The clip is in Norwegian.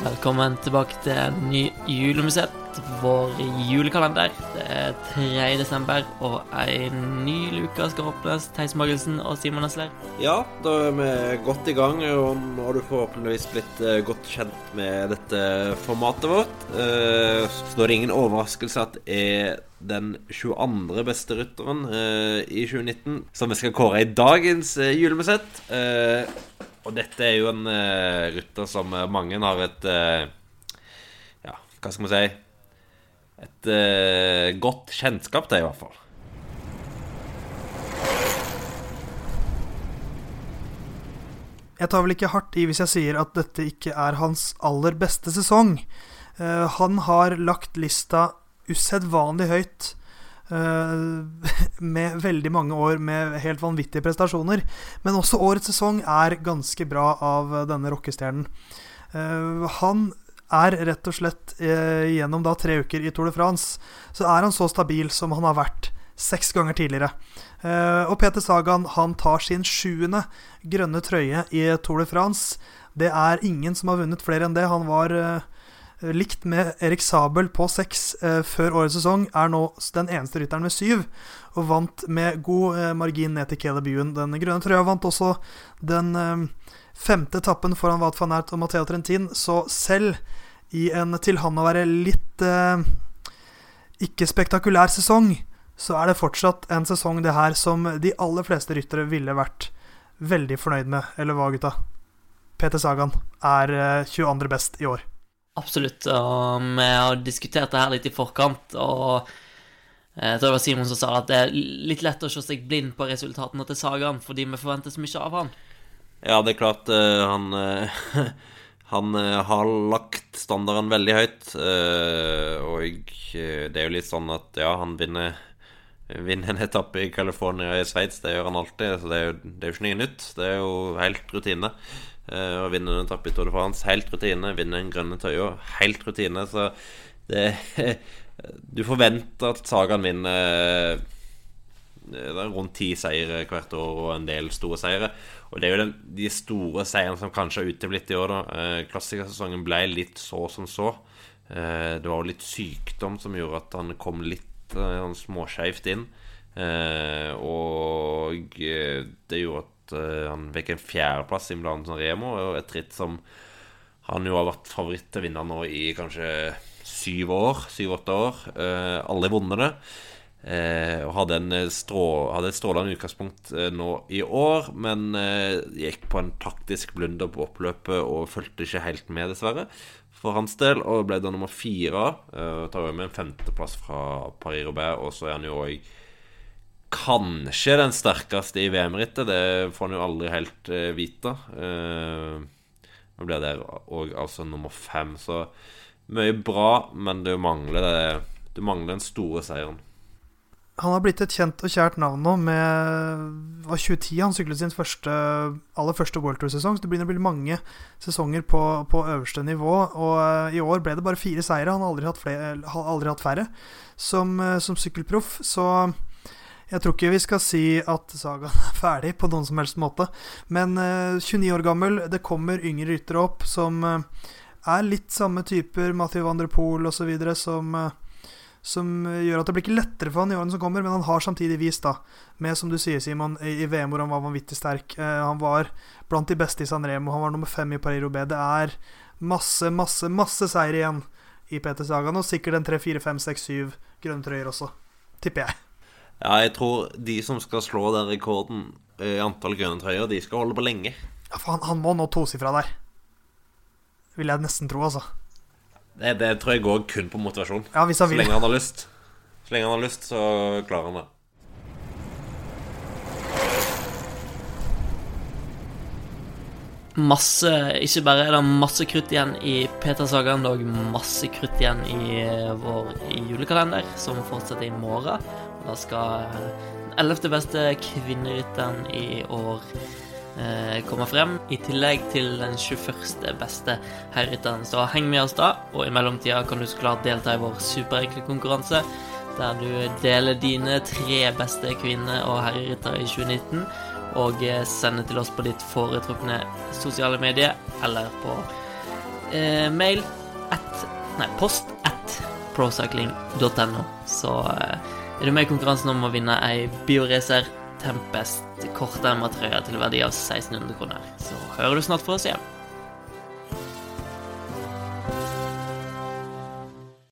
Velkommen tilbake til en ny julemusett, vår julekalender. Det er 3. desember, og en ny luke skal åpnes. Theis Magelsen og Simon Nesler. Ja, da er vi godt i gang, og nå har du forhåpentligvis blitt eh, godt kjent med dette formatet vårt. Eh, så da er det ingen overraskelse at det er den 22. beste rytteren eh, i 2019 som vi skal kåre i dagens julemusikk. Og dette er jo en uh, rytter som mange har et uh, Ja, hva skal vi si Et uh, godt kjennskap til, i hvert fall. Jeg tar vel ikke hardt i hvis jeg sier at dette ikke er hans aller beste sesong. han har lagt lista usedvanlig høyt Eh, med veldig mange år med helt vanvittige prestasjoner. Men også årets sesong er ganske bra av denne rockestjernen. Eh, han er rett og slett eh, gjennom da tre uker i Tour de France, så er han så stabil som han har vært seks ganger tidligere. og Peter Sagan han tar sin sjuende grønne trøye i Tour de France. Det er ingen som har vunnet flere enn det. Han var Eh, likt med Erik Sabel på seks eh, før årets sesong, er nå den eneste rytteren med syv, og vant med god eh, margin ned til Caleb Ewan. Den grønne trøya vant også den eh, femte etappen foran Wout van Aert og Matheo Trentin, så selv i en til han å være litt eh, ikke-spektakulær sesong, så er det fortsatt en sesong det her som de aller fleste ryttere ville vært veldig fornøyd med. Eller hva, gutta? Peter Sagan er 22. Eh, best i år. Absolutt. Og vi har diskutert det her litt i forkant, og jeg tror det var Simon som sa at det er litt lett å se seg blind på resultatene til Sagan fordi vi forventer så mye av han. Ja, det er klart uh, han uh, Han har lagt standarden veldig høyt, og det er jo litt sånn at ja, han vinner vinner en etappe i California i Sveits. Det gjør han alltid, så det er jo, det er jo ikke noe nytt. Det er jo helt rutine. Uh, og vinne en etappe i Tour de France. Helt rutine. Vinne en grønne tøya. Helt rutine. Så det Du forventer at Sagan vinner er rundt ti seire hvert år og en del store seire. Og det er jo den, de store seirene som kanskje har uteblitt i år. da uh, Klassikersesongen ble litt så som så. Det var jo litt sykdom som gjorde at han kom litt småskeivt inn. og det gjorde at uh, han fikk en fjerdeplass i Milano Sanremo. Et ritt som han jo har vært favoritt til å vinne nå i kanskje syv år. Syv-åtte år. Uh, alle vunnet det. Uh, og hadde, strå, hadde, et strålende utgangspunkt nå i år, men gikk på en taktisk blunder på oppløpet og fulgte ikke helt med, dessverre, for hans del. Og ble da nummer fire. Tar jo med en femteplass fra Paris Roubert, og så er han jo òg kanskje den sterkeste i VM-rittet. Det får han jo aldri helt uh, vite. Uh, nå blir det òg altså nummer fem, så mye bra, men det mangler, det, du mangler den store seieren. Han har blitt et kjent og kjært navn nå. Med var 2010 han syklet sin første, aller første World Tour-sesong. Så det begynner å bli mange sesonger på, på øverste nivå. Og i år ble det bare fire seire. Han har aldri hatt, flere, aldri hatt færre som, som sykkelproff. Så jeg tror ikke vi skal si at sagaen er ferdig på noen som helst måte. Men uh, eh, 29 år gammel, det kommer yngre ryttere opp som uh, er litt samme typer, Mathieu van der Poel osv., som, uh, som gjør at det blir ikke lettere for han i årene som kommer, men han har samtidig vist, da, med som du sier, Simon, i, VM hvor han var vanvittig sterk. han var blant de beste i San Remo, han var nummer fem i Paris-Roubais. Det er masse, masse, masse seier igjen i Peter Sagan, og sikkert en tre, fire, fem, seks, syv grønne trøyer også, tipper jeg. Ja, jeg tror de som skal slå den rekorden i antall grønne trøyer, de skal holde på lenge. Ja, for han, han må nå tosifra der. Vil jeg nesten tro, altså. Det, det, tror jeg går kun på motivasjon. Ja, hvis han vil. Så lenge han har lyst. Så lenge han har lyst, så klarer han det. Masse Ikke bare er det masse krutt igjen i Peter-sagaen, det er òg masse krutt igjen i vår julekalender, som fortsetter i morgen. Da skal den ellevte beste kvinnerytteren i år eh, komme frem, i tillegg til den 21. beste herrytteren. Så heng med oss da, og i mellomtida kan du så klart delta i vår superenkle konkurranse, der du deler dine tre beste kvinne- og herreryttere i 2019, og eh, sender til oss på ditt foretrukne sosiale medie eller på eh, mail at Nei, post at procycling.no, så eh, er du med i konkurransen om å vinne ei Bioracer Tempest kortermatrøye til verdi av 1600 kroner. Så hører du snart fra oss igjen.